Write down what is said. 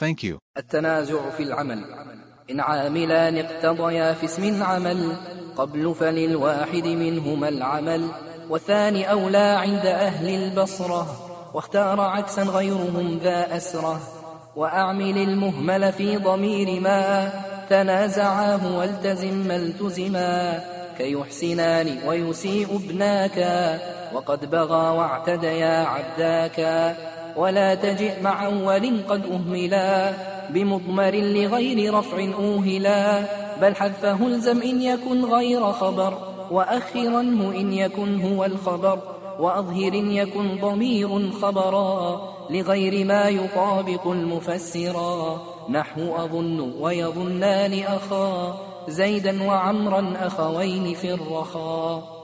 Thank you. التنازع في العمل. إن عاملان اقتضيا في اسم عمل قبل فللواحد منهما العمل. والثاني أولى عند أهل البصرة واختار عكسا غيرهم ذا أسرة. وأعمل المهمل في ضمير ما تنازعاه والتزم ما التزما. كيحسنان ويسيء ابناك وقد بغى واعتديا عبداك ولا تجئ مع أول قد أهملا بمضمر لغير رفع أوهلا بل حذفه الزم إن يكن غير خبر وأخرنه إن يكن هو الخبر وأظهر يكن ضمير خبرا لغير ما يطابق المفسرا نحو أظن ويظنان أخا زيدا وعمرا أخوين في الرخاء